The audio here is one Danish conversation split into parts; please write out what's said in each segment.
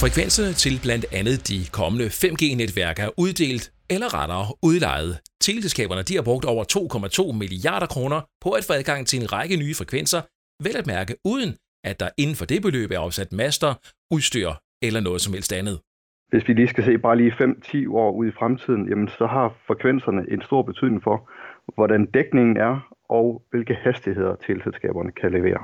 Frekvenserne til blandt andet de kommende 5G-netværk er uddelt, eller rettere udlejet. Teleselskaberne de har brugt over 2,2 milliarder kroner på at få adgang til en række nye frekvenser, vel at mærke uden, at der inden for det beløb er opsat master, udstyr eller noget som helst andet. Hvis vi lige skal se bare lige 5-10 år ud i fremtiden, jamen så har frekvenserne en stor betydning for, hvordan dækningen er, og hvilke hastigheder teleselskaberne kan levere.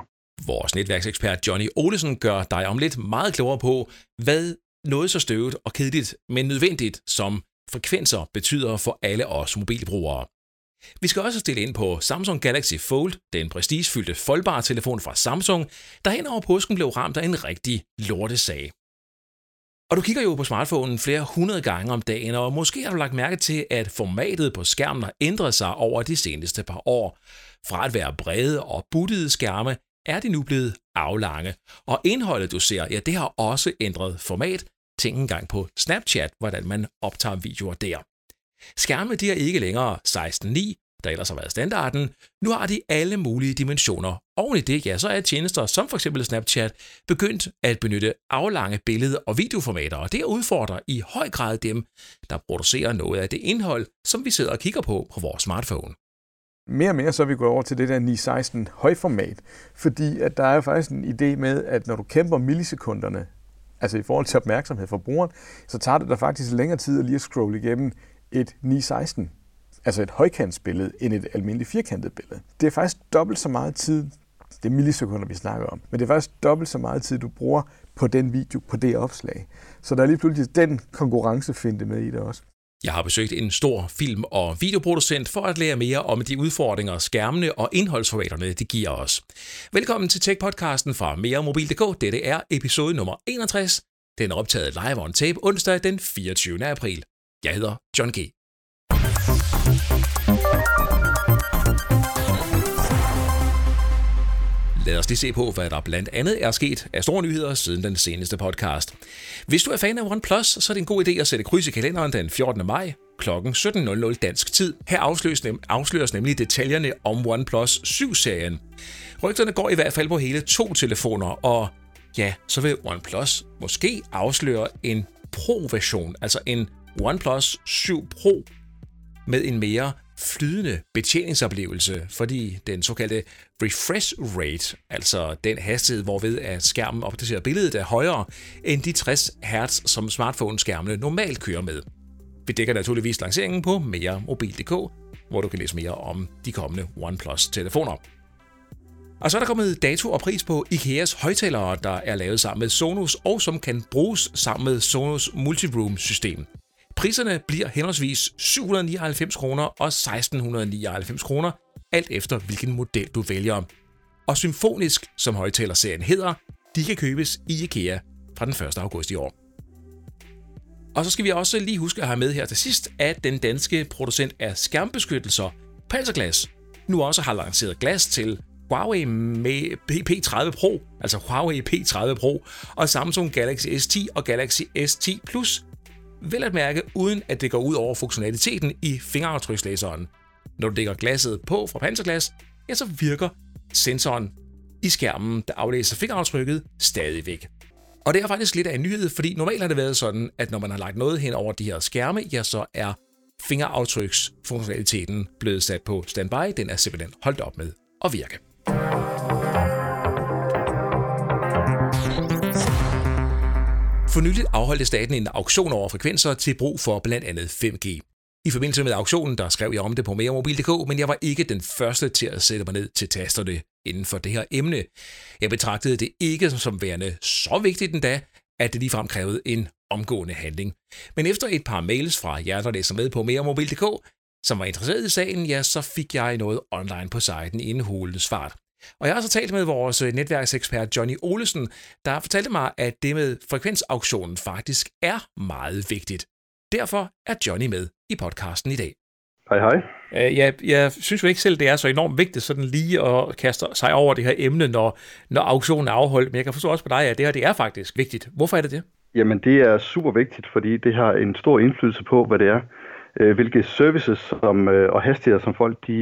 Vores netværksekspert Johnny Olesen gør dig om lidt meget klogere på, hvad noget så støvet og kedeligt, men nødvendigt som frekvenser betyder for alle os mobilbrugere. Vi skal også stille ind på Samsung Galaxy Fold, den prestigefyldte foldbare telefon fra Samsung, der hen over påsken blev ramt af en rigtig lortesag. Og du kigger jo på smartphonen flere hundrede gange om dagen, og måske har du lagt mærke til, at formatet på skærmen har ændret sig over de seneste par år. Fra at være brede og buttede skærme, er de nu blevet aflange. Og indholdet, du ser, ja, det har også ændret format. Tænk engang på Snapchat, hvordan man optager videoer der. Skærme de er ikke længere 16.9, der ellers har været standarden. Nu har de alle mulige dimensioner. Oven i det, ja, så er tjenester som f.eks. Snapchat begyndt at benytte aflange billede- og videoformater, og det udfordrer i høj grad dem, der producerer noget af det indhold, som vi sidder og kigger på på vores smartphone. Mere og mere så er vi gået over til det der 916 højformat, fordi at der er jo faktisk en idé med, at når du kæmper millisekunderne, altså i forhold til opmærksomhed for brugeren, så tager det der faktisk længere tid at lige at scrolle igennem et 916, altså et højkantsbillede, end et almindeligt firkantet billede. Det er faktisk dobbelt så meget tid, det er millisekunder, vi snakker om, men det er faktisk dobbelt så meget tid, du bruger på den video, på det opslag. Så der er lige pludselig den konkurrencefinde med i det også. Jeg har besøgt en stor film- og videoproducent for at lære mere om de udfordringer, skærmene og indholdsformaterne de giver os. Velkommen til Tech-podcasten fra meremobil.dk. Dette er episode nummer 61. Den er optaget live on tape onsdag den 24. april. Jeg hedder John G. Lad os lige se på, hvad der blandt andet er sket af store nyheder siden den seneste podcast. Hvis du er fan af OnePlus, så er det en god idé at sætte kryds i kalenderen den 14. maj kl. 17.00 dansk tid. Her afsløres, nem, afsløres nemlig detaljerne om OnePlus 7-serien. Rygterne går i hvert fald på hele to telefoner, og ja, så vil OnePlus måske afsløre en Pro-version, altså en OnePlus 7 Pro med en mere flydende betjeningsoplevelse, fordi den såkaldte refresh rate, altså den hastighed, hvorved at skærmen opdaterer billedet, er højere end de 60 Hz, som smartphone-skærmene normalt kører med. Vi dækker naturligvis lanceringen på meremobil.dk, hvor du kan læse mere om de kommende OnePlus-telefoner. Og så er der kommet dato og pris på IKEAs højtalere, der er lavet sammen med Sonos, og som kan bruges sammen med Sonos Multiroom-system. Priserne bliver henholdsvis 799 kroner og 1699 kroner, alt efter hvilken model du vælger. Og Symfonisk, som højtalerserien hedder, de kan købes i IKEA fra den 1. august i år. Og så skal vi også lige huske at have med her til sidst, at den danske producent af skærmbeskyttelser, Panzerglas, nu også har lanceret glas til Huawei med P30 Pro, altså Huawei P30 Pro, og Samsung Galaxy S10 og Galaxy S10 Plus, vel at mærke uden at det går ud over funktionaliteten i fingeraftrykslæseren. Når du dækker glasset på fra panserglas, ja, så virker sensoren i skærmen, der aflæser fingeraftrykket, stadigvæk. Og det er faktisk lidt af en nyhed, fordi normalt har det været sådan, at når man har lagt noget hen over de her skærme, ja, så er fingeraftryksfunktionaliteten blevet sat på standby. Den er simpelthen holdt op med at virke. For nyligt afholdte staten en auktion over frekvenser til brug for blandt andet 5G. I forbindelse med auktionen, der skrev jeg om det på meremobil.dk, men jeg var ikke den første til at sætte mig ned til tasterne inden for det her emne. Jeg betragtede det ikke som værende så vigtigt endda, at det ligefrem krævede en omgående handling. Men efter et par mails fra jer, der læser med på meremobil.dk, som var interesseret i sagen, ja, så fik jeg noget online på siden inden hulens fart. Og jeg har så talt med vores øh, netværksekspert Johnny Olesen, der fortalte mig, at det med frekvensauktionen faktisk er meget vigtigt. Derfor er Johnny med i podcasten i dag. Hej hej. Uh, jeg, jeg synes jo ikke selv, det er så enormt vigtigt sådan lige at kaste sig over det her emne, når, når auktionen er afholdt. Men jeg kan forstå også på dig, at det her det er faktisk vigtigt. Hvorfor er det det? Jamen det er super vigtigt, fordi det har en stor indflydelse på, hvad det er, øh, hvilke services som, og hastigheder, som folk de,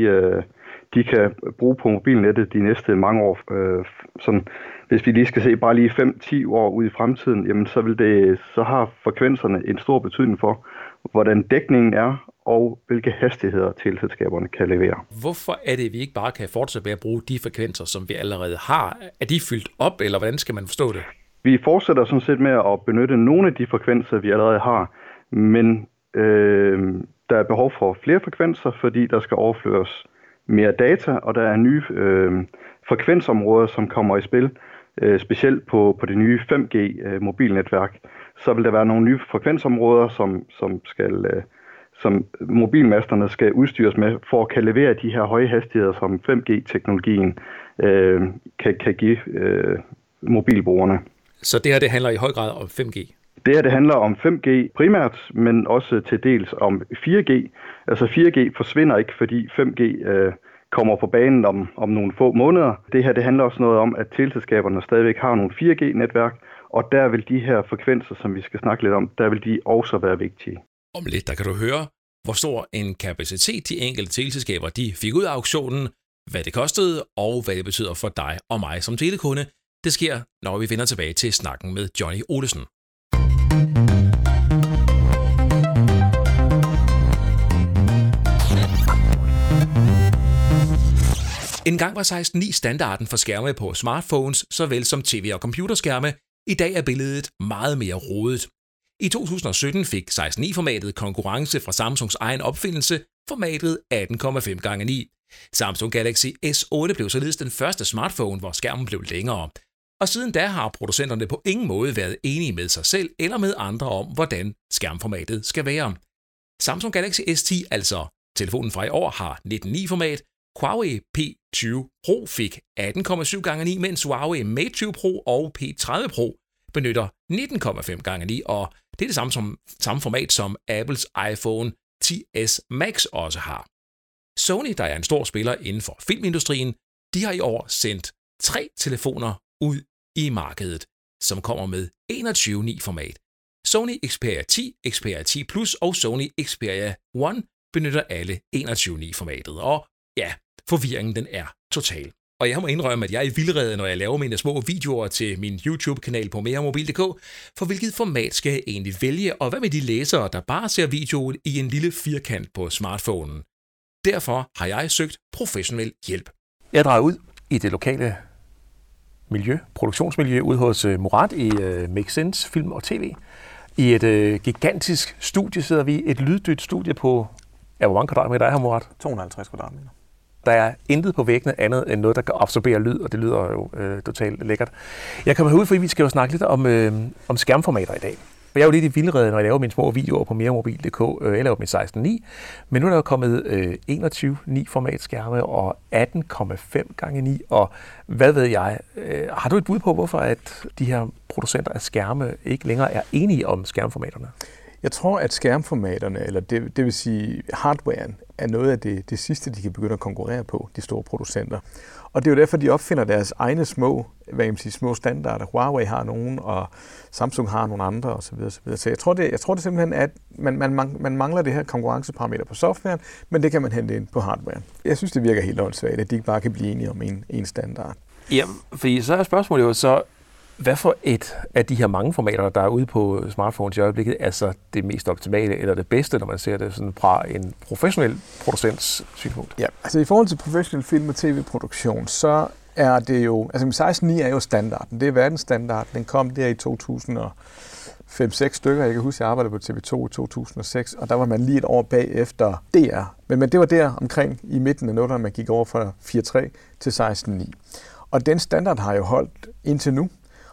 de kan bruge på mobilnettet de næste mange år. Øh, sådan, hvis vi lige skal se bare lige 5-10 år ud i fremtiden, jamen så, vil det, så har frekvenserne en stor betydning for, hvordan dækningen er, og hvilke hastigheder teleselskaberne kan levere. Hvorfor er det, at vi ikke bare kan fortsætte med at bruge de frekvenser, som vi allerede har? Er de fyldt op, eller hvordan skal man forstå det? Vi fortsætter sådan set med at benytte nogle af de frekvenser, vi allerede har, men øh, der er behov for flere frekvenser, fordi der skal overføres mere data, og der er nye øh, frekvensområder, som kommer i spil, øh, specielt på, på det nye 5G-mobilnetværk. Øh, så vil der være nogle nye frekvensområder, som, som skal... Øh, som mobilmasterne skal udstyres med, for at kan levere de her høje hastigheder, som 5G-teknologien øh, kan, kan give øh, mobilbrugerne. Så det her det handler i høj grad om 5G? Det her det handler om 5G primært, men også til dels om 4G. Altså 4G forsvinder ikke, fordi 5G øh, kommer på banen om, om nogle få måneder. Det her det handler også noget om, at teleselskaberne stadigvæk har nogle 4G-netværk, og der vil de her frekvenser, som vi skal snakke lidt om, der vil de også være vigtige. Om lidt, der kan du høre, hvor stor en kapacitet de enkelte teleselskaber de fik ud af auktionen, hvad det kostede, og hvad det betyder for dig og mig som telekunde. Det sker, når vi vender tilbage til snakken med Johnny Olesen. En gang var 16.9 standarden for skærme på smartphones, såvel som tv- og computerskærme. I dag er billedet meget mere rodet. I 2017 fik 16.9-formatet konkurrence fra Samsungs egen opfindelse, formatet 18,5 gange 9. Samsung Galaxy S8 blev således den første smartphone, hvor skærmen blev længere. Og siden da har producenterne på ingen måde været enige med sig selv eller med andre om, hvordan skærmformatet skal være. Samsung Galaxy S10, altså telefonen fra i år, har 19.9-format, Huawei P20 Pro fik 18,7 x 9, mens Huawei Mate 20 Pro og P30 Pro benytter 19,5 x 9, og det er det samme, som, samme format, som Apples iPhone 10s Max også har. Sony, der er en stor spiller inden for filmindustrien, de har i år sendt tre telefoner ud i markedet, som kommer med 21.9 format. Sony Xperia 10, Xperia 10 Plus og Sony Xperia One benytter alle 21.9 formatet, og ja, forvirringen den er total. Og jeg må indrømme, at jeg er i vildrede, når jeg laver mine små videoer til min YouTube-kanal på meremobil.dk, for hvilket format skal jeg egentlig vælge, og hvad med de læsere, der bare ser videoen i en lille firkant på smartphonen? Derfor har jeg søgt professionel hjælp. Jeg drager ud i det lokale miljø, produktionsmiljø, ude hos uh, Murat i uh, Make Sense Film og TV. I et uh, gigantisk studie sidder vi, et lyddyt studie på, ja, hvor mange kvadratmeter er her, Murat? 250 kvadratmeter. Der er intet på væggene andet end noget, der kan absorbere lyd, og det lyder jo øh, totalt lækkert. Jeg kommer herud, fordi vi skal jo snakke lidt om, øh, om skærmformater i dag. For jeg er jo lidt i vildrede, når jeg laver mine små videoer på meremobil.dk. Øh, jeg laver min 16.9, men nu er der jo kommet øh, 21.9 format skærme og 18,5 gange 9 og hvad ved jeg. Øh, har du et bud på, hvorfor at de her producenter af skærme ikke længere er enige om skærmformaterne? Jeg tror, at skærmformaterne, eller det, det vil sige hardwaren, er noget af det, det sidste, de kan begynde at konkurrere på, de store producenter. Og det er jo derfor, de opfinder deres egne små, hvad jeg sige, små standarder. Huawei har nogen, og Samsung har nogle andre osv. Så, så jeg tror, det, jeg tror det simpelthen, at man, man, man mangler det her konkurrenceparameter på softwaren, men det kan man hente ind på hardwaren. Jeg synes, det virker helt åndssvagt, at de ikke bare kan blive enige om en, en standard. Ja, fordi så er spørgsmålet jo så, hvad for et af de her mange formater, der er ude på smartphones i øjeblikket, er så det mest optimale eller det bedste, når man ser det sådan fra en professionel producents synspunkt? Ja, altså i forhold til professionel film- og tv-produktion, så er det jo, altså 16.9 er jo standarden, det er verdensstandarden, den kom der i 2005-6 stykker, jeg kan huske, jeg arbejdede på TV2 i 2006, og der var man lige et år bagefter DR. Men, men det var der omkring i midten af noget, man gik over fra 4.3 til 16.9. Og den standard har jo holdt indtil nu.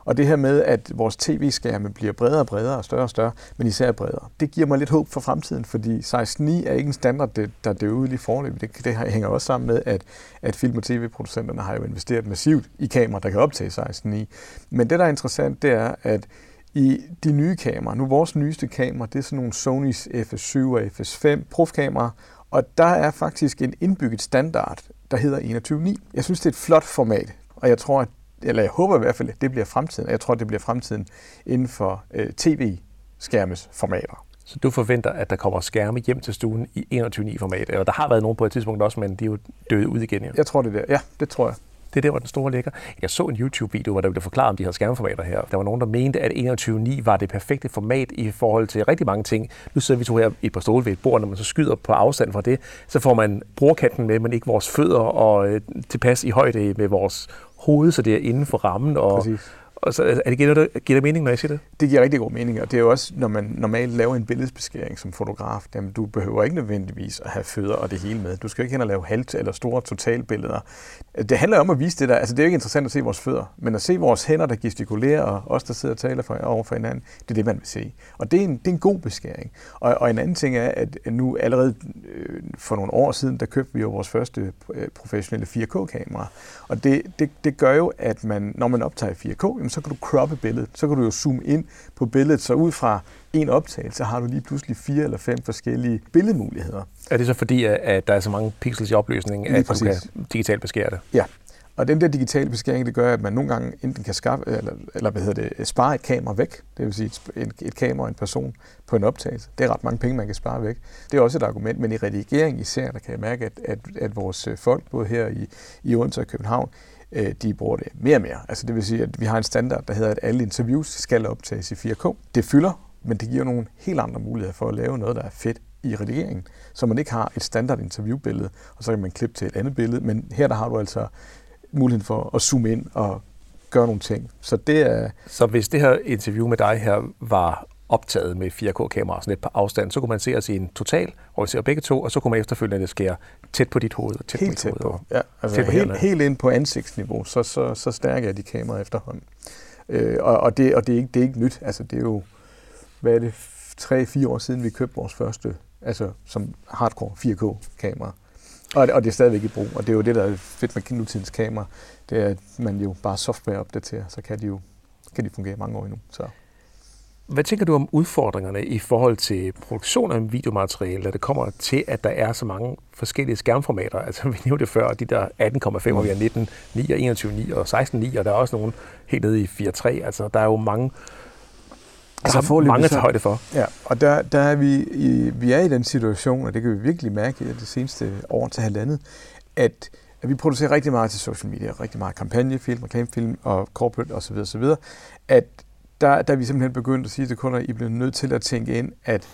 Og det her med, at vores tv-skærme bliver bredere og bredere og større og større, men især bredere, det giver mig lidt håb for fremtiden, fordi 16.9 er ikke en standard, der dør ud lige forløb. Det, det hænger også sammen med, at, at film- og tv-producenterne har jo investeret massivt i kameraer, der kan optage 16.9. Men det, der er interessant, det er, at i de nye kameraer, nu vores nyeste kamera, det er sådan nogle Sonys FS7 og FS5 profkameraer, og der er faktisk en indbygget standard, der hedder 21.9. Jeg synes, det er et flot format, og jeg tror, at eller jeg håber i hvert fald, at det bliver fremtiden. Jeg tror, det bliver fremtiden inden for øh, tv-skærmes formater. Så du forventer, at der kommer skærme hjem til stuen i 21.9-format? Eller der har været nogen på et tidspunkt også, men de er jo døde ud igen. Jo. Jeg tror, det er der. Ja, det tror jeg. Det er der, hvor den store ligger. Jeg så en YouTube-video, hvor der blev forklaret om de her skærmformater her. Der var nogen, der mente, at 21.9 var det perfekte format i forhold til rigtig mange ting. Nu sidder vi to her i et par stole ved et bord, når man så skyder på afstand fra det, så får man brugerkanten med, men ikke vores fødder og øh, tilpas i højde med vores hoved, så det er inden for rammen. Og, Præcis og så, er det, giver, det, giver det mening, når jeg siger det? Det giver rigtig god mening, og det er jo også, når man normalt laver en billedsbeskæring som fotograf, jamen, du behøver ikke nødvendigvis at have fødder og det hele med. Du skal ikke hen og lave halvt eller store totalbilleder. Det handler om at vise det der. Altså, det er jo ikke interessant at se vores fødder, men at se vores hænder, der gestikulerer, og os, der sidder og taler for, over for hinanden, det er det, man vil se. Og det er en, det er en god beskæring. Og, og en anden ting er, at nu allerede øh, for nogle år siden, der købte vi jo vores første øh, professionelle 4K-kamera. Og det, det, det gør jo, at man, når man optager 4K, jamen, så kan du croppe billedet. Så kan du jo zoome ind på billedet, så ud fra en optagelse har du lige pludselig fire eller fem forskellige billedmuligheder. Er det så fordi, at der er så mange pixels i opløsningen, at du kan digitalt beskære det? Ja, og den der digitale beskæring, det gør, at man nogle gange enten kan skaffe, eller, eller hvad hedder det, spare et kamera væk. Det vil sige et, et kamera og en person på en optagelse. Det er ret mange penge, man kan spare væk. Det er også et argument, men i redigering især, der kan jeg mærke, at, at, at vores folk, både her i, i Odense og København, øh, de bruger det mere og mere. Altså det vil sige, at vi har en standard, der hedder, at alle interviews skal optages i 4K. Det fylder, men det giver nogle helt andre muligheder for at lave noget, der er fedt i redigeringen, så man ikke har et standard interviewbillede, og så kan man klippe til et andet billede, men her der har du altså muligheden for at zoome ind og gøre nogle ting. Så det er... Så hvis det her interview med dig her var optaget med 4K-kamera sådan lidt på afstand, så kunne man se os i en total, hvor vi ser begge to, og så kunne man efterfølgende skære tæt på dit hoved. Tæt helt på tæt på. Ja, altså tæt på helt, helt ind på ansigtsniveau, så, så, så stærke er de kameraer efterhånden. Øh, og, og, det, og det, er ikke, det er ikke nyt. Altså, det er jo, hvad er det, 3-4 år siden, vi købte vores første, altså som hardcore 4K-kamera. Og, og det er stadigvæk i brug, og det er jo det, der er fedt med nutidens kamera, det er, at man jo bare software opdaterer, så kan de jo kan de fungere mange år endnu. Så. Hvad tænker du om udfordringerne i forhold til produktion af videomateriale, når det kommer til, at der er så mange forskellige skærmformater? Altså, vi nævnte det før, de der 18,5, og vi har 19, 9 og 21, og 16, og der er også nogle helt nede i 4.3. Altså, der er jo mange, altså, har mange til højde for. Ja, og der, der er vi, i, vi er i den situation, og det kan vi virkelig mærke i det seneste år til halvandet, at at vi producerer rigtig meget til social media, rigtig meget kampagnefilm, reklamefilm og corporate osv. osv. At der, der er vi simpelthen begyndt at sige til kunder, at I bliver nødt til at tænke ind, at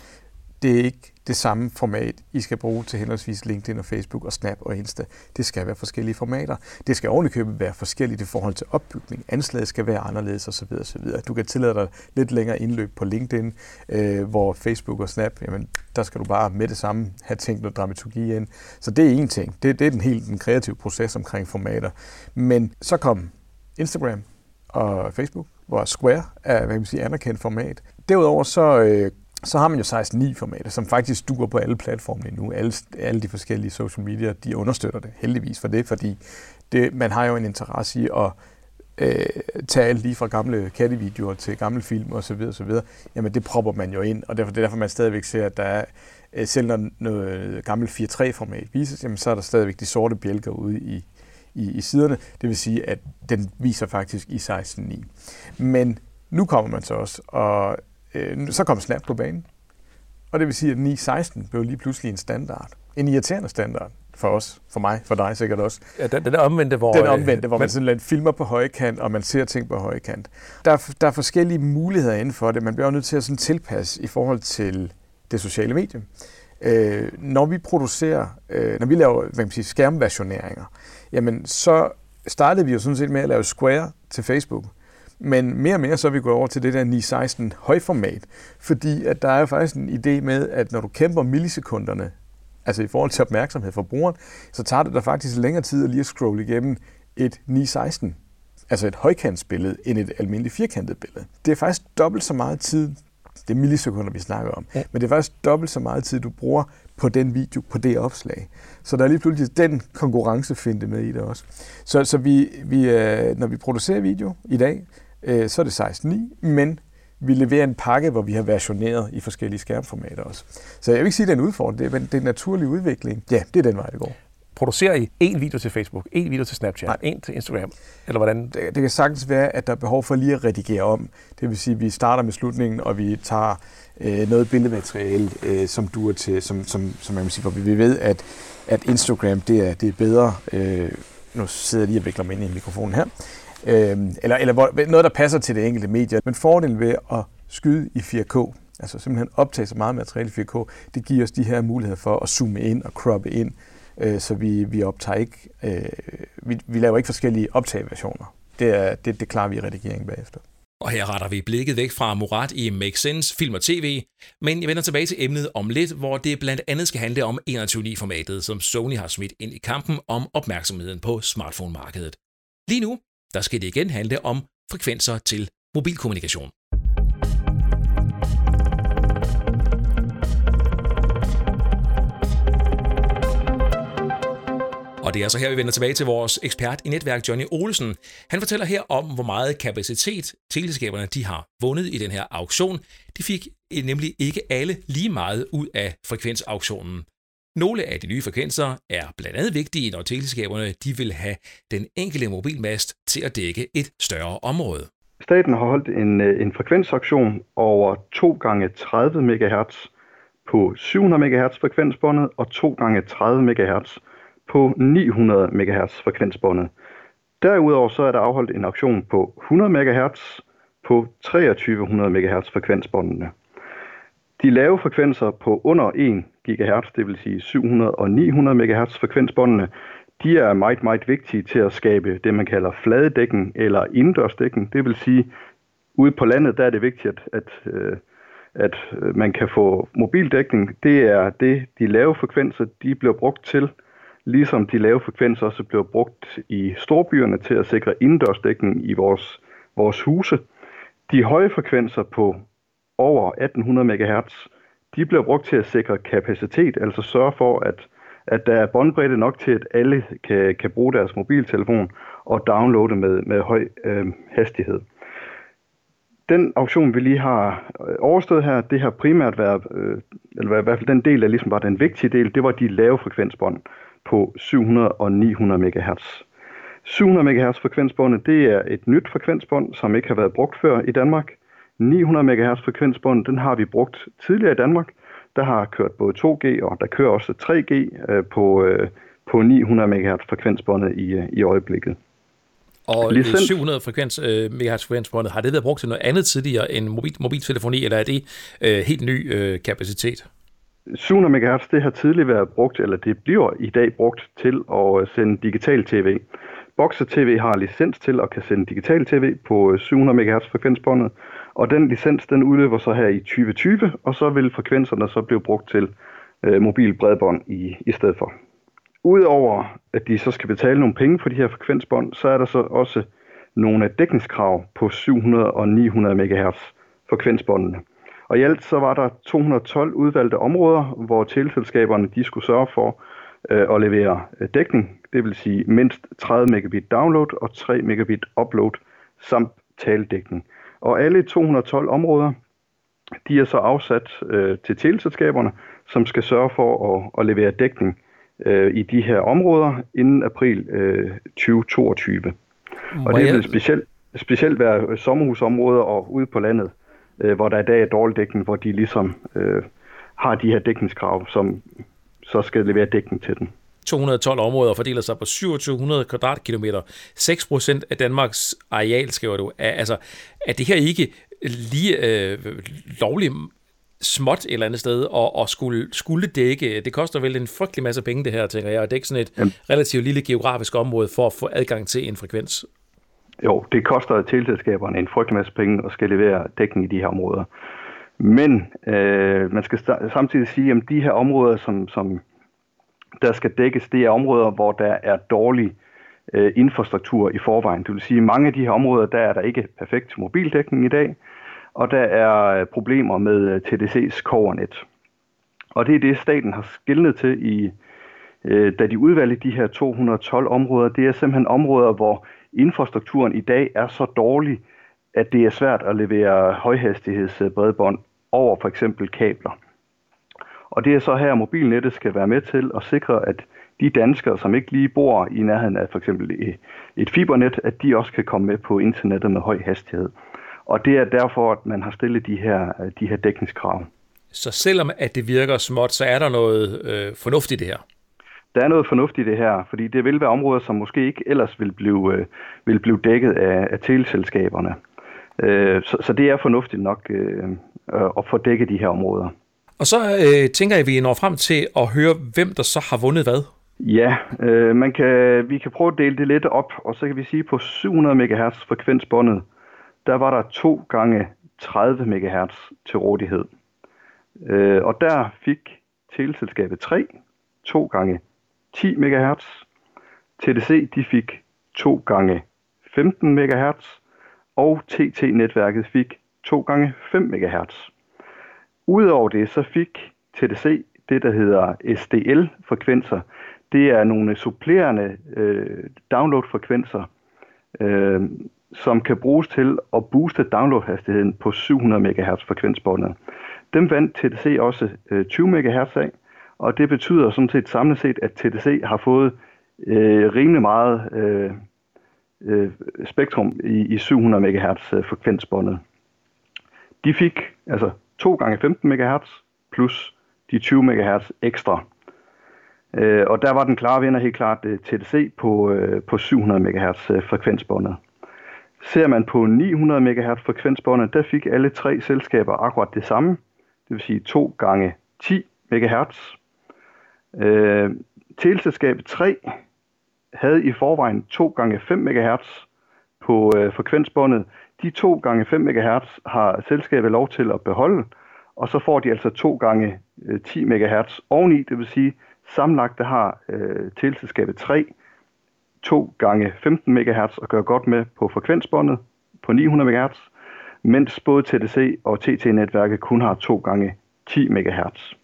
det er ikke det samme format, I skal bruge til henholdsvis LinkedIn og Facebook og Snap og Insta. Det skal være forskellige formater. Det skal ovenikøbet være forskelligt i forhold til opbygning. Anslaget skal være anderledes osv. osv. Du kan tillade dig lidt længere indløb på LinkedIn, øh, hvor Facebook og Snap, jamen, der skal du bare med det samme have tænkt noget dramaturgi ind. Så det er en ting. Det, det er den helt den kreative proces omkring formater. Men så kom Instagram og Facebook hvor Square er hvad kan man sige, anerkendt format. Derudover så, øh, så har man jo 16.9-formatet, som faktisk duer på alle platforme nu. Alle, alle de forskellige social media, de understøtter det heldigvis for det, fordi det, man har jo en interesse i at øh, tage alt lige fra gamle kattevideoer til gamle film osv. osv. Jamen det propper man jo ind, og derfor, det er derfor, man stadigvæk ser, at der er, øh, selv når noget gammelt 4.3-format vises, jamen så er der stadigvæk de sorte bjælker ude i, i, i siderne. Det vil sige, at den viser faktisk i 16.9. Men nu kommer man så også, og øh, så kommer Snap på banen. Og det vil sige, at 9.16 blev lige pludselig en standard. En irriterende standard for os, for mig, for dig sikkert også. Ja, den, den omvendte, hvor... Den er omvendte, hvor man simpelthen filmer på højkant, og man ser ting på højkant. Der er, der er forskellige muligheder inden for det. Man bliver nødt til at sådan tilpasse i forhold til det sociale medie. Øh, når vi producerer, øh, når vi laver hvad man siger, skærmversioneringer, jamen så startede vi jo sådan set med at lave Square til Facebook. Men mere og mere så er vi gået over til det der 916 højformat, fordi at der er jo faktisk en idé med, at når du kæmper millisekunderne, altså i forhold til opmærksomhed for brugeren, så tager det der faktisk længere tid at lige at scrolle igennem et 916, altså et højkantsbillede, end et almindeligt firkantet billede. Det er faktisk dobbelt så meget tid, det er millisekunder, vi snakker om, ja. men det er faktisk dobbelt så meget tid, du bruger på den video, på det opslag. Så der er lige pludselig den konkurrencefinde med i det også. Så, så vi, vi, øh, når vi producerer video i dag, øh, så er det 16.9, men vi leverer en pakke, hvor vi har versioneret i forskellige skærmformater også. Så jeg vil ikke sige, at det er en udfordring, det er, det er en naturlig udvikling. Ja, det er den vej, det går producerer I en video til Facebook, en video til Snapchat, Nej. en til Instagram, eller hvordan? Det, det kan sagtens være, at der er behov for lige at redigere om. Det vil sige, at vi starter med slutningen, og vi tager øh, noget billedmateriale, øh, som duer til, som, som, som man må sige, hvor vi ved, at, at Instagram det er, det er bedre. Øh, nu sidder jeg lige og vikler mig ind i mikrofonen her. Øh, eller eller hvor, noget, der passer til det enkelte medie. Men fordelen ved at skyde i 4K, altså simpelthen optage så meget materiale i 4K, det giver os de her muligheder for at zoome ind og croppe ind, øh, så vi, vi optager ikke, øh, vi, vi laver ikke forskellige optageversioner. Det, er, det, det klarer vi i redigeringen bagefter. Og her retter vi blikket væk fra Murat i Make Sense, film og tv, men jeg vender tilbage til emnet om lidt, hvor det blandt andet skal handle om 21.9-formatet, som Sony har smidt ind i kampen om opmærksomheden på smartphone-markedet. Lige nu, der skal det igen handle om frekvenser til mobilkommunikation. Og det er så her, vi vender tilbage til vores ekspert i netværk, Johnny Olsen. Han fortæller her om, hvor meget kapacitet teleselskaberne de har vundet i den her auktion. De fik eh, nemlig ikke alle lige meget ud af frekvensauktionen. Nogle af de nye frekvenser er blandt andet vigtige, når teleselskaberne de vil have den enkelte mobilmast til at dække et større område. Staten har holdt en, eh, en frekvensauktion over 2 gange 30 MHz på 700 MHz frekvensbåndet og 2 gange 30 MHz på 900 MHz frekvensbåndet. Derudover så er der afholdt en auktion på 100 MHz på 2300 MHz frekvensbåndene. De lave frekvenser på under 1 GHz, det vil sige 700 og 900 MHz frekvensbåndene, de er meget, meget vigtige til at skabe det, man kalder fladedækken eller indendørsdækken. Det vil sige, ude på landet, der er det vigtigt, at, øh, at, at man kan få mobildækning. Det er det, de lave frekvenser, de bliver brugt til ligesom de lave frekvenser også bliver brugt i storbyerne til at sikre indendørsdækning i vores, vores huse. De høje frekvenser på over 1800 MHz, de bliver brugt til at sikre kapacitet, altså sørge for, at, at der er båndbredde nok til, at alle kan, kan bruge deres mobiltelefon og downloade med, med høj øh, hastighed. Den auktion, vi lige har øh, overstået her, det har primært været, øh, eller i hvert fald den del, der ligesom var den vigtige del, det var de lave frekvensbånd på 700 og 900 MHz. 700 MHz frekvensbåndet, det er et nyt frekvensbånd, som ikke har været brugt før i Danmark. 900 MHz frekvensbånd, den har vi brugt tidligere i Danmark. Der har kørt både 2G og der kører også 3G øh, på, øh, på 900 MHz frekvensbåndet i, øh, i øjeblikket. Og Licens... 700 frekvens, øh, MHz frekvensbåndet, har det været brugt til noget andet tidligere end mobil, mobiltelefoni, eller er det øh, helt ny øh, kapacitet? 700 MHz det har tidligere været brugt, eller det bliver i dag brugt til at øh, sende digital tv. Boxer TV har licens til at kan sende digital tv på øh, 700 MHz frekvensbåndet, og den licens den udløber så her i 2020, og så vil frekvenserne så blive brugt til øh, mobil bredbånd i, i stedet for. Udover at de så skal betale nogle penge for de her frekvensbånd, så er der så også nogle dækningskrav på 700 og 900 MHz frekvensbåndene. Og i alt så var der 212 udvalgte områder, hvor teleselskaberne de skulle sørge for øh, at levere øh, dækning, det vil sige mindst 30 megabit download og 3 megabit upload samt taledækning. Og alle 212 områder, de er så afsat øh, til teleselskaberne, som skal sørge for at, at levere dækning øh, i de her områder inden april øh, 2022. Må og det vil specielt, specielt være sommerhusområder og ude på landet øh, hvor der i dag er dårlig dækning, hvor de ligesom øh, har de her dækningskrav, som så skal levere dækning til den. 212 områder fordeler sig på 2700 kvadratkilometer. 6 procent af Danmarks areal, skriver du. Er, altså, er det her ikke lige øh, lovligt småt et eller andet sted, og, og skulle, skulle dække, det koster vel en frygtelig masse penge det her, tænker jeg, at dække sådan et Jamen. relativt lille geografisk område for at få adgang til en frekvens. Jo, det koster teleselskaberne en frygtelig masse penge at skal levere dækning i de her områder. Men øh, man skal samtidig sige, at de her områder, som, som der skal dækkes, det er områder, hvor der er dårlig øh, infrastruktur i forvejen. Det vil sige, at mange af de her områder, der er der ikke perfekt mobildækning i dag, og der er øh, problemer med øh, TDC's kovernet. Og det er det, staten har skillet til, i, øh, da de udvalgte de her 212 områder. Det er simpelthen områder, hvor infrastrukturen i dag er så dårlig, at det er svært at levere højhastighedsbredbånd over for eksempel kabler. Og det er så her, mobilnettet skal være med til at sikre, at de danskere, som ikke lige bor i nærheden af for eksempel et fibernet, at de også kan komme med på internettet med høj hastighed. Og det er derfor, at man har stillet de her, de her dækningskrav. Så selvom at det virker småt, så er der noget øh, fornuftigt i det her? Der er noget fornuftigt i det her, fordi det vil være områder, som måske ikke ellers vil blive, øh, vil blive dækket af, af teleselskaberne. Øh, så, så det er fornuftigt nok øh, at få dækket de her områder. Og så øh, tænker jeg, at vi når frem til at høre, hvem der så har vundet hvad. Ja, øh, man kan, vi kan prøve at dele det lidt op, og så kan vi sige, på 700 MHz frekvensbåndet, der var der to gange 30 MHz til rådighed. Øh, og der fik teleselskabet 3 to gange 10 MHz. TDC de fik 2 gange 15 MHz, og TT-netværket fik 2 gange 5 MHz. Udover det, så fik TDC det, der hedder SDL-frekvenser. Det er nogle supplerende øh, download-frekvenser, øh, som kan bruges til at booste downloadhastigheden på 700 MHz frekvensbåndet. Dem vandt TDC også øh, 20 MHz af, og det betyder sådan set samlet set, at TDC har fået øh, rimelig meget øh, øh, spektrum i, i 700 MHz øh, frekvensbåndet. De fik altså 2 gange 15 MHz plus de 20 MHz ekstra. Øh, og der var den klare vinder helt klart øh, TDC på, øh, på 700 MHz øh, frekvensbåndet. Ser man på 900 MHz frekvensbåndet, der fik alle tre selskaber akkurat det samme, det vil sige 2 gange 10 MHz. Øh, teleselskabet 3 havde i forvejen 2 gange 5 MHz på øh, frekvensbåndet. De 2 gange 5 MHz har selskabet lov til at beholde, og så får de altså 2 gange øh, 10 MHz oveni, det vil sige sammenlagt der har øh, teleselskabet 3 2 gange 15 MHz at gøre godt med på frekvensbåndet på 900 MHz, mens både TDC og TT-netværket kun har 2 gange 10 MHz.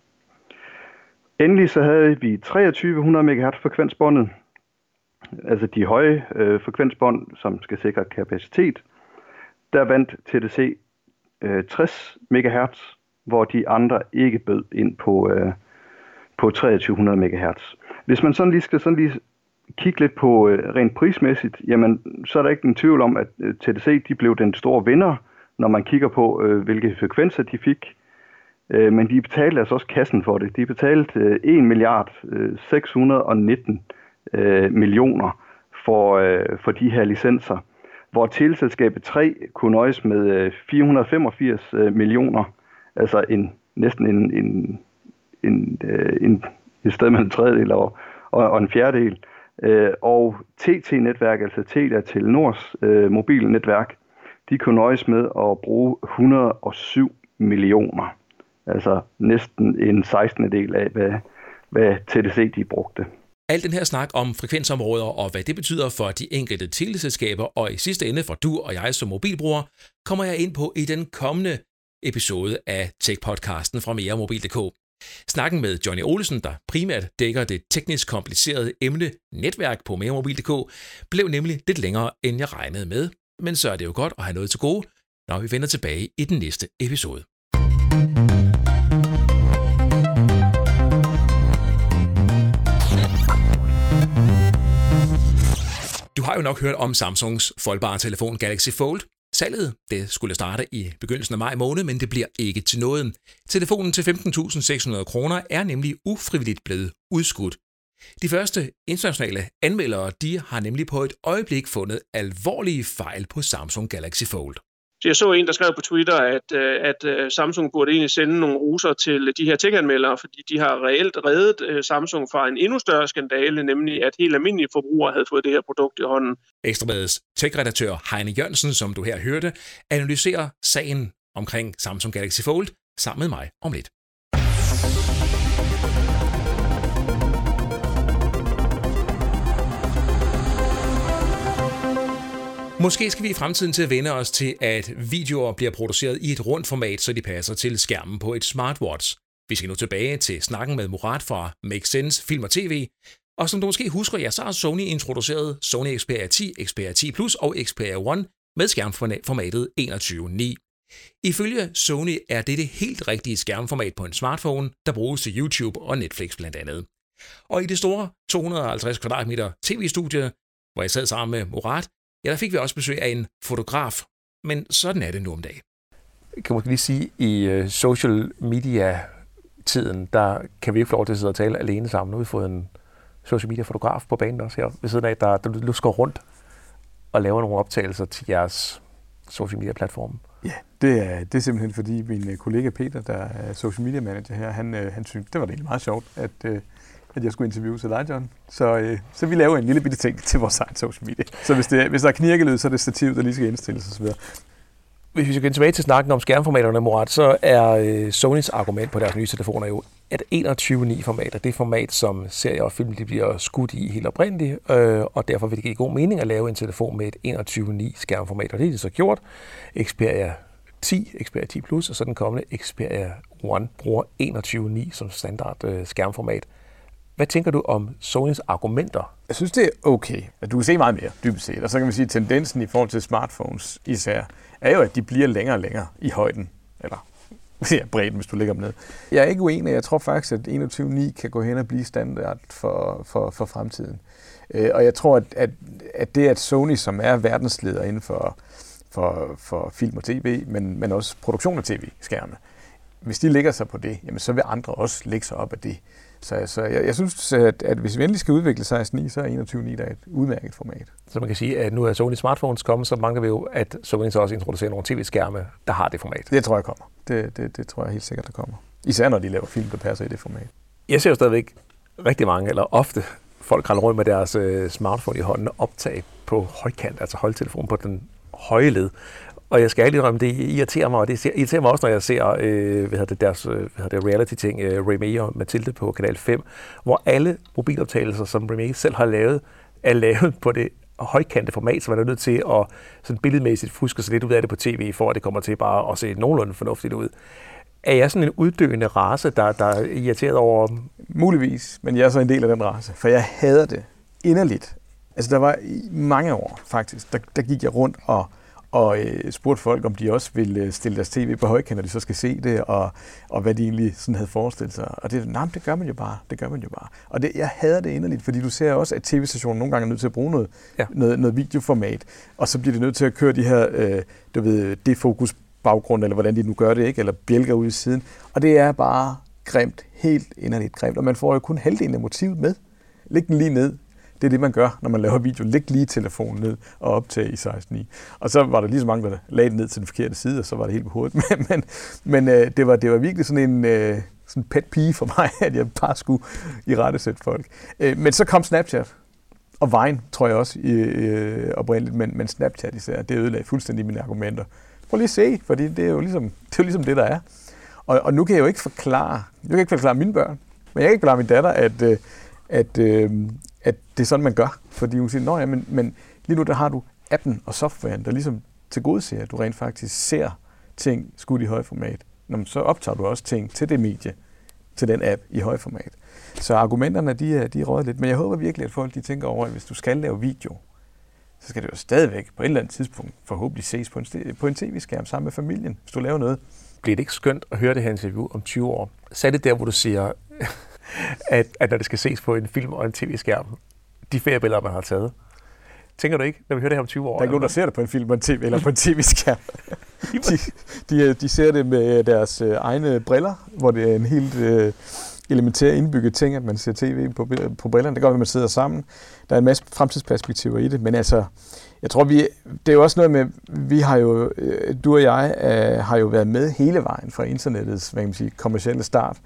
Endelig så havde vi 2300 MHz frekvensbåndet, altså de høje øh, frekvensbånd, som skal sikre kapacitet. Der vandt TDC øh, 60 MHz, hvor de andre ikke bød ind på, øh, på 2300 MHz. Hvis man sådan lige skal sådan lige kigge lidt på øh, rent prismæssigt, jamen så er der ikke en tvivl om, at øh, TDC de blev den store vinder, når man kigger på, øh, hvilke frekvenser de fik. Øh, men de betalte altså også kassen for det. De betalte øh, 1 milliard øh, 619 øh, millioner for, øh, for de her licenser, hvor teleselskabet 3 kunne nøjes med øh, 485 øh, millioner, altså en, næsten en, en, en, øh, en, et sted mellem en tredjedel og, og, og en fjerdedel. Øh, og TT-netværk, altså Telia til Nords øh, mobilnetværk, de kunne nøjes med at bruge 107 millioner. Altså næsten en 16. del af, hvad, hvad TDC de brugte. Al den her snak om frekvensområder og hvad det betyder for de enkelte teleselskaber og i sidste ende for du og jeg som mobilbruger, kommer jeg ind på i den kommende episode af Tech-podcasten fra meremobil.dk. Snakken med Johnny Olsen, der primært dækker det teknisk komplicerede emne netværk på meremobil.dk, blev nemlig lidt længere, end jeg regnede med. Men så er det jo godt at have noget til gode, når vi vender tilbage i den næste episode. Du har jo nok hørt om Samsungs foldbare telefon Galaxy Fold. Salget det skulle starte i begyndelsen af maj måned, men det bliver ikke til noget. Telefonen til 15.600 kroner er nemlig ufrivilligt blevet udskudt. De første internationale anmeldere de har nemlig på et øjeblik fundet alvorlige fejl på Samsung Galaxy Fold. Jeg så en, der skrev på Twitter, at, øh, at øh, Samsung burde egentlig sende nogle roser til de her tech-anmeldere, fordi de har reelt reddet øh, Samsung fra en endnu større skandale, nemlig at helt almindelige forbrugere havde fået det her produkt i hånden. Ekstrabladets tech-redaktør Heine Jørgensen, som du her hørte, analyserer sagen omkring Samsung Galaxy Fold sammen med mig om lidt. Måske skal vi i fremtiden til at vende os til, at videoer bliver produceret i et rundt format, så de passer til skærmen på et smartwatch. Vi skal nu tilbage til snakken med Murat fra Make Sense Film og TV. Og som du måske husker, ja, så har Sony introduceret Sony Xperia 10, Xperia 10 Plus og Xperia One med skærmformatet 21.9. Ifølge Sony er det det helt rigtige skærmformat på en smartphone, der bruges til YouTube og Netflix blandt andet. Og i det store 250 kvadratmeter tv-studie, hvor jeg sad sammen med Murat, ja, der fik vi også besøg af en fotograf. Men sådan er det nu om dagen. Kan man lige sige, i øh, social media tiden, der kan vi ikke få lov til at sidde og tale alene sammen. Nu har vi fået en social media fotograf på banen også her ved siden af, der, der lusker rundt og laver nogle optagelser til jeres social media platform. Ja, det er, det er simpelthen fordi min øh, kollega Peter, der er social media manager her, han, øh, han synes, det var det egentlig meget sjovt, at, øh, at jeg skulle interviewe til dig, John. Så, øh, så vi laver en lille bitte ting til vores egen social media. Så hvis, det, hvis der er knirkelyd, så er det stativ, der lige skal indstilles osv hvis vi skal tilbage til snakken om skærmformaterne, Murat, så er øh, Sonys argument på deres nye telefoner jo, at 21.9-format er det format, som serier og film de bliver skudt i helt oprindeligt, øh, og derfor vil det give god mening at lave en telefon med et 21.9 skærmformat, og det er det så gjort. Xperia 10, Xperia 10 Plus, og så den kommende Xperia One bruger 21.9 som standard øh, skærmformat. Hvad tænker du om Sonys argumenter? Jeg synes, det er okay. Du kan se meget mere, dybest set. Og så kan man sige, at tendensen i forhold til smartphones især, er jo, at de bliver længere og længere i højden. Eller ja, bredden, hvis du ligger dem ned. Jeg er ikke uenig. Jeg tror faktisk, at 21.9 kan gå hen og blive standard for, for, for fremtiden. Øh, og jeg tror, at, at, at det, at Sony, som er verdensleder inden for, for, for film og tv, men, men også produktion af tv-skærme, hvis de ligger sig på det, jamen så vil andre også lægge sig op af det. Så, så jeg, jeg synes, at, at hvis vi endelig skal udvikle 16.9, så er 21.9 der et udmærket format. Så man kan sige, at nu er Sony smartphones kommet, så mangler vi jo, at Sony så også introducerer nogle tv-skærme, der har det format. Det tror jeg kommer. Det, det, det tror jeg helt sikkert, der kommer. Især når de laver film, der passer i det format. Jeg ser jo stadigvæk rigtig mange, eller ofte, folk kravler rundt med deres uh, smartphone i hånden og optage på højkant, altså holdtelefon på den høje led. Og jeg skal ærligt om det irriterer mig, og det irriterer mig også, når jeg ser øh, hvad det, deres øh, hvad det, reality-ting, øh, Remé og Mathilde på Kanal 5, hvor alle mobiloptagelser, som Remé selv har lavet, er lavet på det højkante format, så man er nødt til at sådan billedmæssigt fuske sig lidt ud af det på tv, for at det kommer til bare at se nogenlunde fornuftigt ud. Er jeg sådan en uddøende race, der, der er irriteret over... Muligvis, men jeg er så en del af den race, for jeg hader det inderligt. Altså der var i mange år faktisk, der, der gik jeg rundt og og øh, spurgte folk, om de også ville øh, stille deres tv på højkant, når de så skal se det, og, og hvad de egentlig sådan havde forestillet sig. Og det, nej, det gør man jo bare. Det gør man jo bare. Og det, jeg hader det inderligt, fordi du ser også, at tv-stationen nogle gange er nødt til at bruge noget, ja. noget, noget videoformat, og så bliver de nødt til at køre de her, øh, du ved, defokus baggrund, eller hvordan de nu gør det, ikke? eller bjælker ud i siden. Og det er bare grimt, helt inderligt grimt, og man får jo kun halvdelen af motivet med. Læg den lige ned, det er det, man gør, når man laver video. Læg lige telefonen ned og optage i 16.9. Og så var der lige så mange, der lagde den ned til den forkerte side, og så var det helt på hovedet. Men, men, men øh, det, var, det var virkelig sådan en øh, sådan pet pige for mig, at jeg bare skulle i rette sætte folk. Øh, men så kom Snapchat. Og Vine, tror jeg også, øh, oprindeligt, men, men Snapchat især, det ødelagde fuldstændig mine argumenter. Prøv lige at se, for det er jo ligesom det, er jo ligesom det der er. Og, og nu kan jeg jo ikke forklare, jeg kan ikke forklare mine børn, men jeg kan ikke forklare min datter, at, øh, at, at, at det er sådan, man gør. Fordi hun siger, ja, men, men lige nu der har du appen og softwaren, der ligesom til gode ser, at du rent faktisk ser ting skudt i højformat. Nå, så optager du også ting til det medie, til den app i højformat. Så argumenterne, de er, de er røget lidt. Men jeg håber virkelig, at folk de tænker over, at hvis du skal lave video, så skal det jo stadigvæk på et eller andet tidspunkt forhåbentlig ses på en, på en tv-skærm sammen med familien, hvis du laver noget. Bliver det ikke skønt at høre det her interview om 20 år? Så er det der, hvor du siger, at, at når det skal ses på en film og en tv-skærm, de feriebilleder, man har taget. Tænker du ikke, når vi hører det her om 20 år? Der er ikke nogen, der ser det på en film en TV, eller på en tv-skærm. de, de, de ser det med deres øh, egne briller, hvor det er en helt øh, elementær indbygget ting, at man ser tv på, på brillerne. Det gør, at man sidder sammen. Der er en masse fremtidsperspektiver i det, men altså, jeg tror, vi, det er jo også noget med, vi har jo, øh, du og jeg øh, har jo været med hele vejen fra internettets hvad kan man sige, kommercielle start.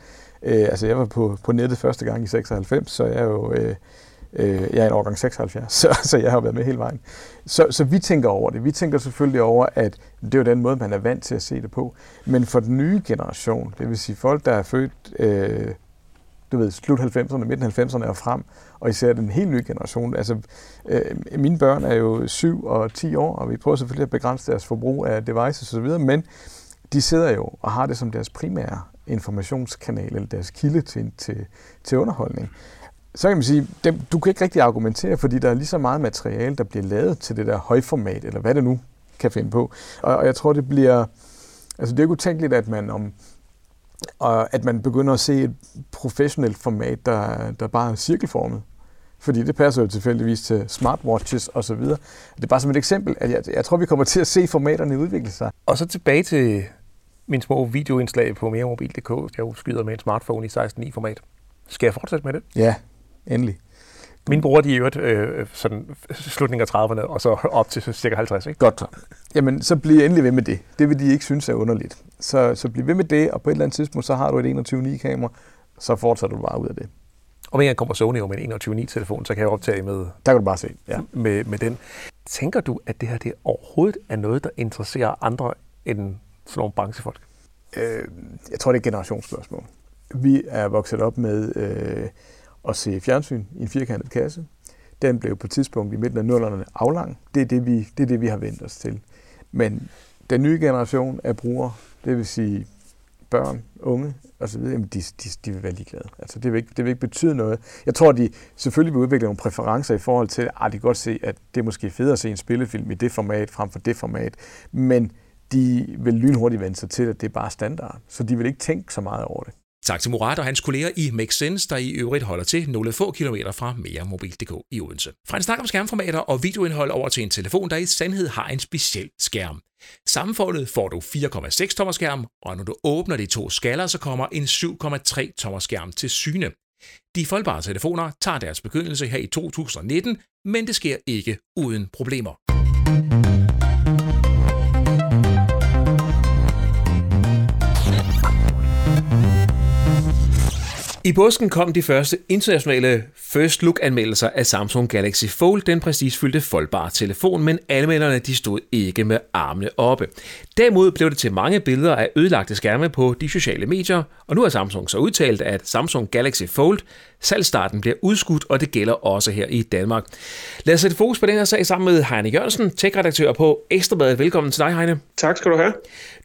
Øh, altså, jeg var på, på nettet første gang i 96, så jeg er jo... Øh, øh, jeg er en årgang 76, så, så jeg har været med hele vejen. Så, så vi tænker over det. Vi tænker selvfølgelig over, at det er jo den måde, man er vant til at se det på. Men for den nye generation, det vil sige folk, der er født øh, du ved, slut 90'erne, midten 90'erne og frem, og især den helt nye generation. Altså, øh, mine børn er jo 7 og 10 år, og vi prøver selvfølgelig at begrænse deres forbrug af devices osv., men de sidder jo og har det som deres primære informationskanal, eller deres kilde til, til, til underholdning. Så kan man sige, dem, du kan ikke rigtig argumentere, fordi der er lige så meget materiale, der bliver lavet til det der højformat, eller hvad det nu kan finde på. Og, og jeg tror, det bliver... Altså, det er ikke utænkeligt, at man om Og at man begynder at se et professionelt format, der, der bare er cirkelformet. Fordi det passer jo tilfældigvis til smartwatches osv. Det er bare som et eksempel, at jeg, jeg tror, vi kommer til at se formaterne udvikle sig. Og så tilbage til min små videoindslag på meremobil.dk. Jeg skyder med en smartphone i 16.9 format. Skal jeg fortsætte med det? Ja, endelig. Min bror, de er jo øh, sådan slutningen af 30'erne, og så op til cirka 50, ikke? Godt. Jamen, så bliv endelig ved med det. Det vil de ikke synes er underligt. Så, så bliv ved med det, og på et eller andet tidspunkt, så har du et 21.9-kamera, så fortsætter du bare ud af det. Og en kommer Sony jo med en 21.9-telefon, så kan jeg optage med, Der kan du bare se. Ja. med, med den. Tænker du, at det her det overhovedet er noget, der interesserer andre end sådan nogle branchefolk? Øh, jeg tror, det er et generationsspørgsmål. Vi er vokset op med øh, at se fjernsyn i en firkantet kasse. Den blev på et tidspunkt i midten af nullerne aflang. Det er det, vi, det er det, vi har vendt os til. Men den nye generation af brugere, det vil sige børn, unge osv., jamen de, de, de vil være ligeglade. Altså, det, vil ikke, det vil ikke betyde noget. Jeg tror, de selvfølgelig vil udvikle nogle præferencer i forhold til, at de kan godt se, at det er måske federe at se en spillefilm i det format frem for det format. Men de vil lynhurtigt vende sig til, at det er bare standard. Så de vil ikke tænke så meget over det. Tak til Murat og hans kolleger i Make Sense, der i øvrigt holder til nogle få kilometer fra meremobil.dk i Odense. Fra en snak om skærmformater og videoindhold over til en telefon, der i sandhed har en speciel skærm. Sammenfoldet får du 4,6 tommer skærm, og når du åbner de to skaller, så kommer en 7,3 tommer skærm til syne. De foldbare telefoner tager deres begyndelse her i 2019, men det sker ikke uden problemer. I påsken kom de første internationale First Look-anmeldelser af Samsung Galaxy Fold, den prestigefyldte foldbare telefon, men anmelderne de stod ikke med armene oppe. Derimod blev det til mange billeder af ødelagte skærme på de sociale medier, og nu har Samsung så udtalt, at Samsung Galaxy Fold salgstarten bliver udskudt, og det gælder også her i Danmark. Lad os sætte fokus på den her sag sammen med Heine Jørgensen, tech-redaktør på Ekstrabladet. Velkommen til dig, Heine. Tak skal du have.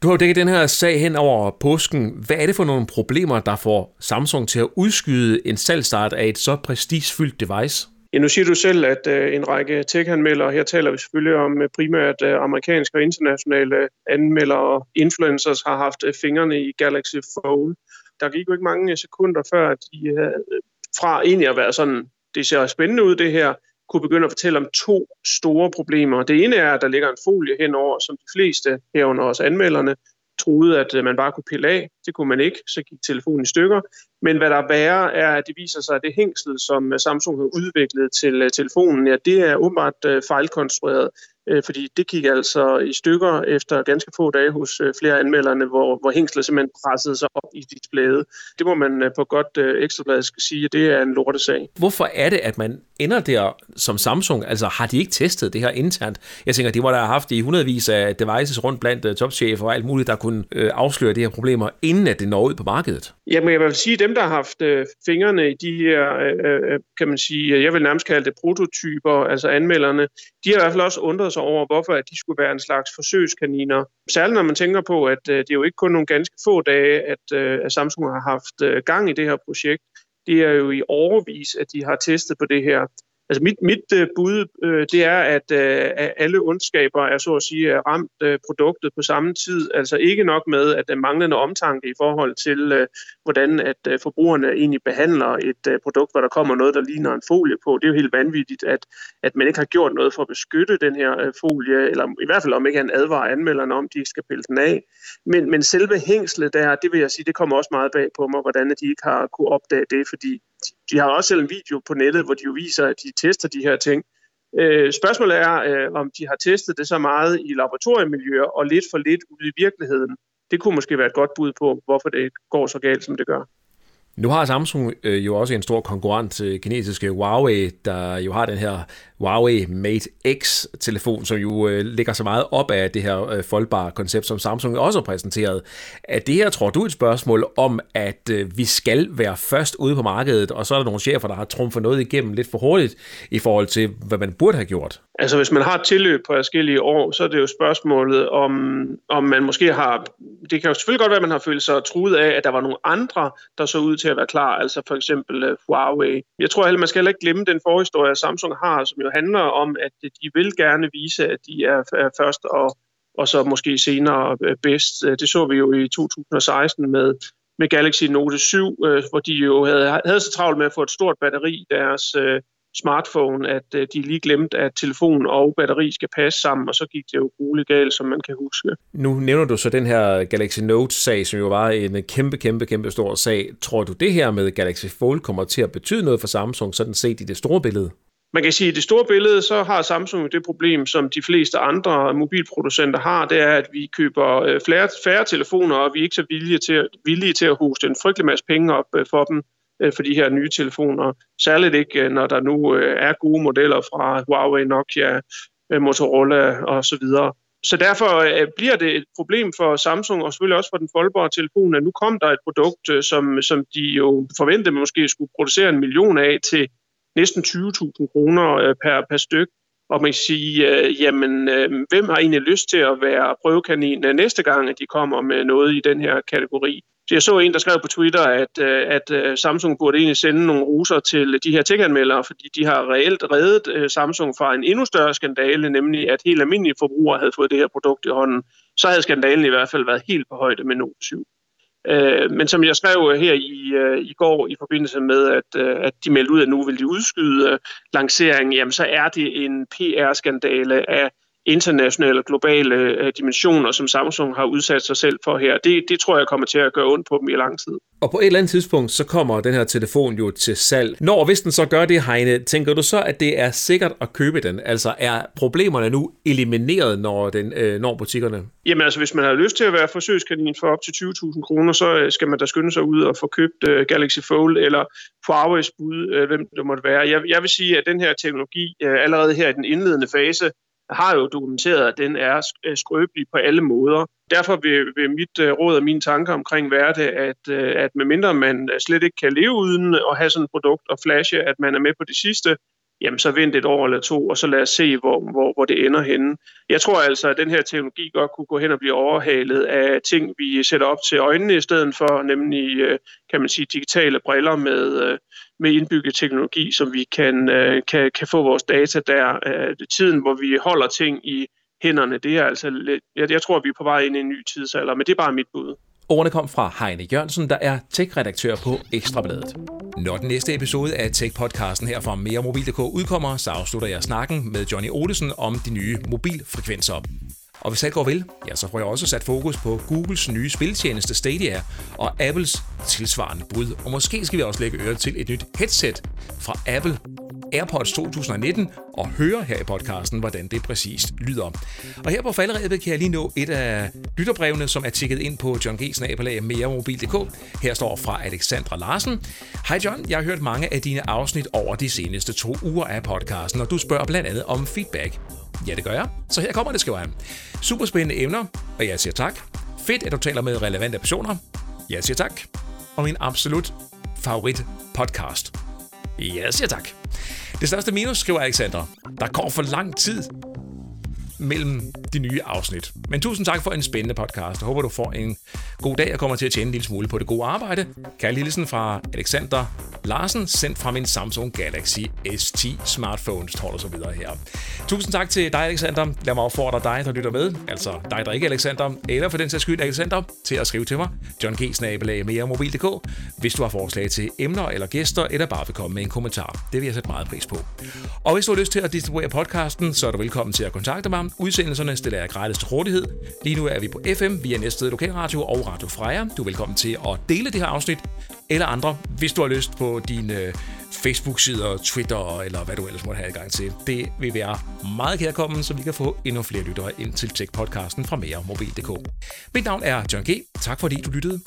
Du har jo dækket den her sag hen over påsken. Hvad er det for nogle problemer, der får Samsung til at udskyde en salgsstart af et så prestigefyldt device? Ja, nu siger du selv, at øh, en række tech-anmeldere, her taler vi selvfølgelig om øh, primært øh, amerikanske og internationale anmeldere og influencers, har haft øh, fingrene i Galaxy Fold. Der gik jo ikke mange øh, sekunder før, at de øh, fra egentlig at være sådan, det ser spændende ud det her, kunne begynde at fortælle om to store problemer. Det ene er, at der ligger en folie henover, som de fleste herunder også anmelderne troede, at øh, man bare kunne pille af. Det kunne man ikke, så gik telefonen i stykker. Men hvad der er værre, er, at det viser sig, at det hængsel, som øh, Samsung har udviklet til øh, telefonen, ja, det er åbenbart fejlkonstrueret øh, fordi det gik altså i stykker efter ganske få dage hos øh, flere anmelderne, hvor, hvor hængslet simpelthen pressede sig op i displayet. Det må man øh, på godt øh, ekstrablad skal sige, at det er en lortesag. Hvorfor er det, at man ender der som Samsung? Altså har de ikke testet det her internt? Jeg tænker, de må da have haft i hundredvis af devices rundt blandt uh, topchefer og alt muligt, der kunne øh, afsløre de her problemer, inden at det når ud på markedet. Jamen jeg vil sige, dem, der har haft øh, fingrene i de her, øh, øh, kan man sige, jeg vil nærmest kalde det prototyper, altså anmelderne, de har i hvert fald også undret sig over, hvorfor at de skulle være en slags forsøgskaniner. Særligt når man tænker på, at øh, det er jo ikke kun nogle ganske få dage, at, øh, at Samsung har haft øh, gang i det her projekt. Det er jo i overvis, at de har testet på det her. Altså mit, mit øh, bud, øh, det er, at, øh, alle ondskaber er så at sige ramt øh, produktet på samme tid. Altså ikke nok med, at den manglende omtanke i forhold til, øh, hvordan at øh, forbrugerne egentlig behandler et øh, produkt, hvor der kommer noget, der ligner en folie på. Det er jo helt vanvittigt, at, at man ikke har gjort noget for at beskytte den her øh, folie, eller i hvert fald om ikke han advarer anmelderne om, de ikke skal pille den af. Men, men selve hængslet der, det vil jeg sige, det kommer også meget bag på mig, hvordan de ikke har kunne opdage det, fordi de har også selv en video på nettet, hvor de jo viser, at de tester de her ting. Øh, spørgsmålet er, øh, om de har testet det så meget i laboratoriemiljøer og lidt for lidt ude i virkeligheden. Det kunne måske være et godt bud på, hvorfor det går så galt, som det gør. Nu har Samsung øh, jo også en stor konkurrent til kinesiske Huawei, der jo har den her Huawei Mate X-telefon, som jo øh, ligger så meget op af det her øh, foldbare koncept, som Samsung også har præsenteret. Er det her, tror du, et spørgsmål om, at vi skal være først ude på markedet, og så er der nogle chefer, der har trumfet noget igennem lidt for hurtigt i forhold til, hvad man burde have gjort? Altså hvis man har tilløb på forskellige år, så er det jo spørgsmålet, om, om man måske har... Det kan jo selvfølgelig godt være, at man har følt sig truet af, at der var nogle andre, der så ud til at være klar, altså for eksempel øh, Huawei. Jeg tror heller, man skal heller ikke glemme den forhistorie, Samsung har, som jo handler om, at de vil gerne vise, at de er, er først og, og så måske senere øh, bedst. Det så vi jo i 2016 med med Galaxy Note 7, øh, hvor de jo havde, havde så travlt med at få et stort batteri i deres øh, smartphone, at øh, de lige glemte, at telefon og batteri skal passe sammen, og så gik det jo grueligt galt, som man kan huske. Nu nævner du så den her Galaxy Note-sag, som jo var en kæmpe, kæmpe, kæmpe stor sag. Tror du, det her med Galaxy Fold kommer til at betyde noget for Samsung, sådan set i det store billede? Man kan sige, at i det store billede, så har Samsung det problem, som de fleste andre mobilproducenter har, det er, at vi køber øh, flere, færre telefoner, og vi er ikke så villige til, villige til at hoste en frygtelig masse penge op øh, for dem, Øh, for de her nye telefoner. Særligt ikke, øh, når der nu øh, er gode modeller fra Huawei, Nokia, Motorola osv. Så derfor bliver det et problem for Samsung, og selvfølgelig også for den foldbare telefon, at nu kom der et produkt, som, som de jo forventede måske skulle producere en million af til næsten 20.000 kroner per, per styk. Og man kan sige, øh, jamen, øh, hvem har egentlig lyst til at være prøvekanin næste gang, at de kommer med noget i den her kategori? Så jeg så en, der skrev på Twitter, at, øh, at øh, Samsung burde egentlig sende nogle ruser til de her tech-anmeldere, fordi de har reelt reddet øh, Samsung fra en endnu større skandale, nemlig at helt almindelige forbrugere havde fået det her produkt i hånden. Så havde skandalen i hvert fald været helt på højde med Note 7. Men som jeg skrev her i, i går i forbindelse med, at, at de meldte ud, at nu vil de udskyde lanceringen, jamen så er det en PR-skandale af internationale og globale øh, dimensioner, som Samsung har udsat sig selv for her. Det, det tror jeg kommer til at gøre ondt på dem i lang tid. Og på et eller andet tidspunkt, så kommer den her telefon jo til salg. Når hvis den så gør det, Heine, tænker du så, at det er sikkert at købe den? Altså er problemerne nu elimineret, når den øh, når butikkerne? Jamen altså, hvis man har lyst til at være forsøgskanin for op til 20.000 kroner, så øh, skal man da skynde sig ud og få købt uh, Galaxy Fold eller Huawei's bud, uh, hvem det måtte være. Jeg, jeg vil sige, at den her teknologi uh, allerede her i den indledende fase har jo dokumenteret, at den er øh, skrøbelig på alle måder. Derfor vil, vil mit øh, råd og mine tanker omkring være det, at, øh, at medmindre man slet ikke kan leve uden at have sådan et produkt og flashe, at man er med på det sidste, jamen så vent et år eller to, og så lad os se, hvor, hvor, hvor det ender henne. Jeg tror altså, at den her teknologi godt kunne gå hen og blive overhalet af ting, vi sætter op til øjnene i stedet for, nemlig, kan man sige, digitale briller med, øh, med indbygget teknologi, som vi kan, øh, kan, kan få vores data der. Tiden, hvor vi holder ting i hænderne, det er altså lidt, jeg, jeg tror, vi er på vej ind i en ny tidsalder, men det er bare mit bud. Ordene kom fra Heine Jørgensen, der er tech-redaktør på Ekstrabladet. Når den næste episode af Tech-podcasten her fra Mere Mobil.dk udkommer, så afslutter jeg snakken med Johnny Olesen om de nye mobilfrekvenser. Og hvis alt går vel, ja, så får jeg også sat fokus på Googles nye spiltjeneste Stadia og Apples tilsvarende bud. Og måske skal vi også lægge øre til et nyt headset fra Apple AirPods 2019 og høre her i podcasten, hvordan det præcist lyder. Og her på falderæbet kan jeg lige nå et af lytterbrevene, som er tikket ind på John G. Meremobil.dk. Her står fra Alexandra Larsen. Hej John, jeg har hørt mange af dine afsnit over de seneste to uger af podcasten, og du spørger blandt andet om feedback. Ja, det gør jeg. Så her kommer det, skriver han. Super spændende emner, og jeg siger tak. Fedt, at du taler med relevante personer. Jeg siger tak. Og min absolut favorit podcast. Jeg siger tak. Det største minus, skriver Alexander. Der går for lang tid mellem de nye afsnit. Men tusind tak for en spændende podcast. Jeg håber, du får en god dag og kommer til at tjene en lille smule på det gode arbejde. Kære Lillesen fra Alexander Larsen, sendt fra min Samsung Galaxy S10 smartphone, står der så videre her. Tusind tak til dig, Alexander. Lad mig opfordre dig, der lytter med, altså dig, der ikke er Alexander, eller for den sags skyld Alexander, til at skrive til mig, John G. mobil.dk, hvis du har forslag til emner eller gæster, eller bare vil komme med en kommentar. Det vil jeg sætte meget pris på. Og hvis du har lyst til at distribuere podcasten, så er du velkommen til at kontakte mig. Udsendelserne stiller jeg gratis til rådighed. Lige nu er vi på FM via Næstved Lokalradio og Radio Freja. Du er velkommen til at dele det her afsnit, eller andre, hvis du har lyst på dine øh, Facebook-sider, Twitter eller hvad du ellers måtte have adgang til. Det vil være meget kærkommen, så vi kan få endnu flere lyttere ind til Tech-podcasten fra meremobil.dk. Mit navn er John G. Tak fordi du lyttede.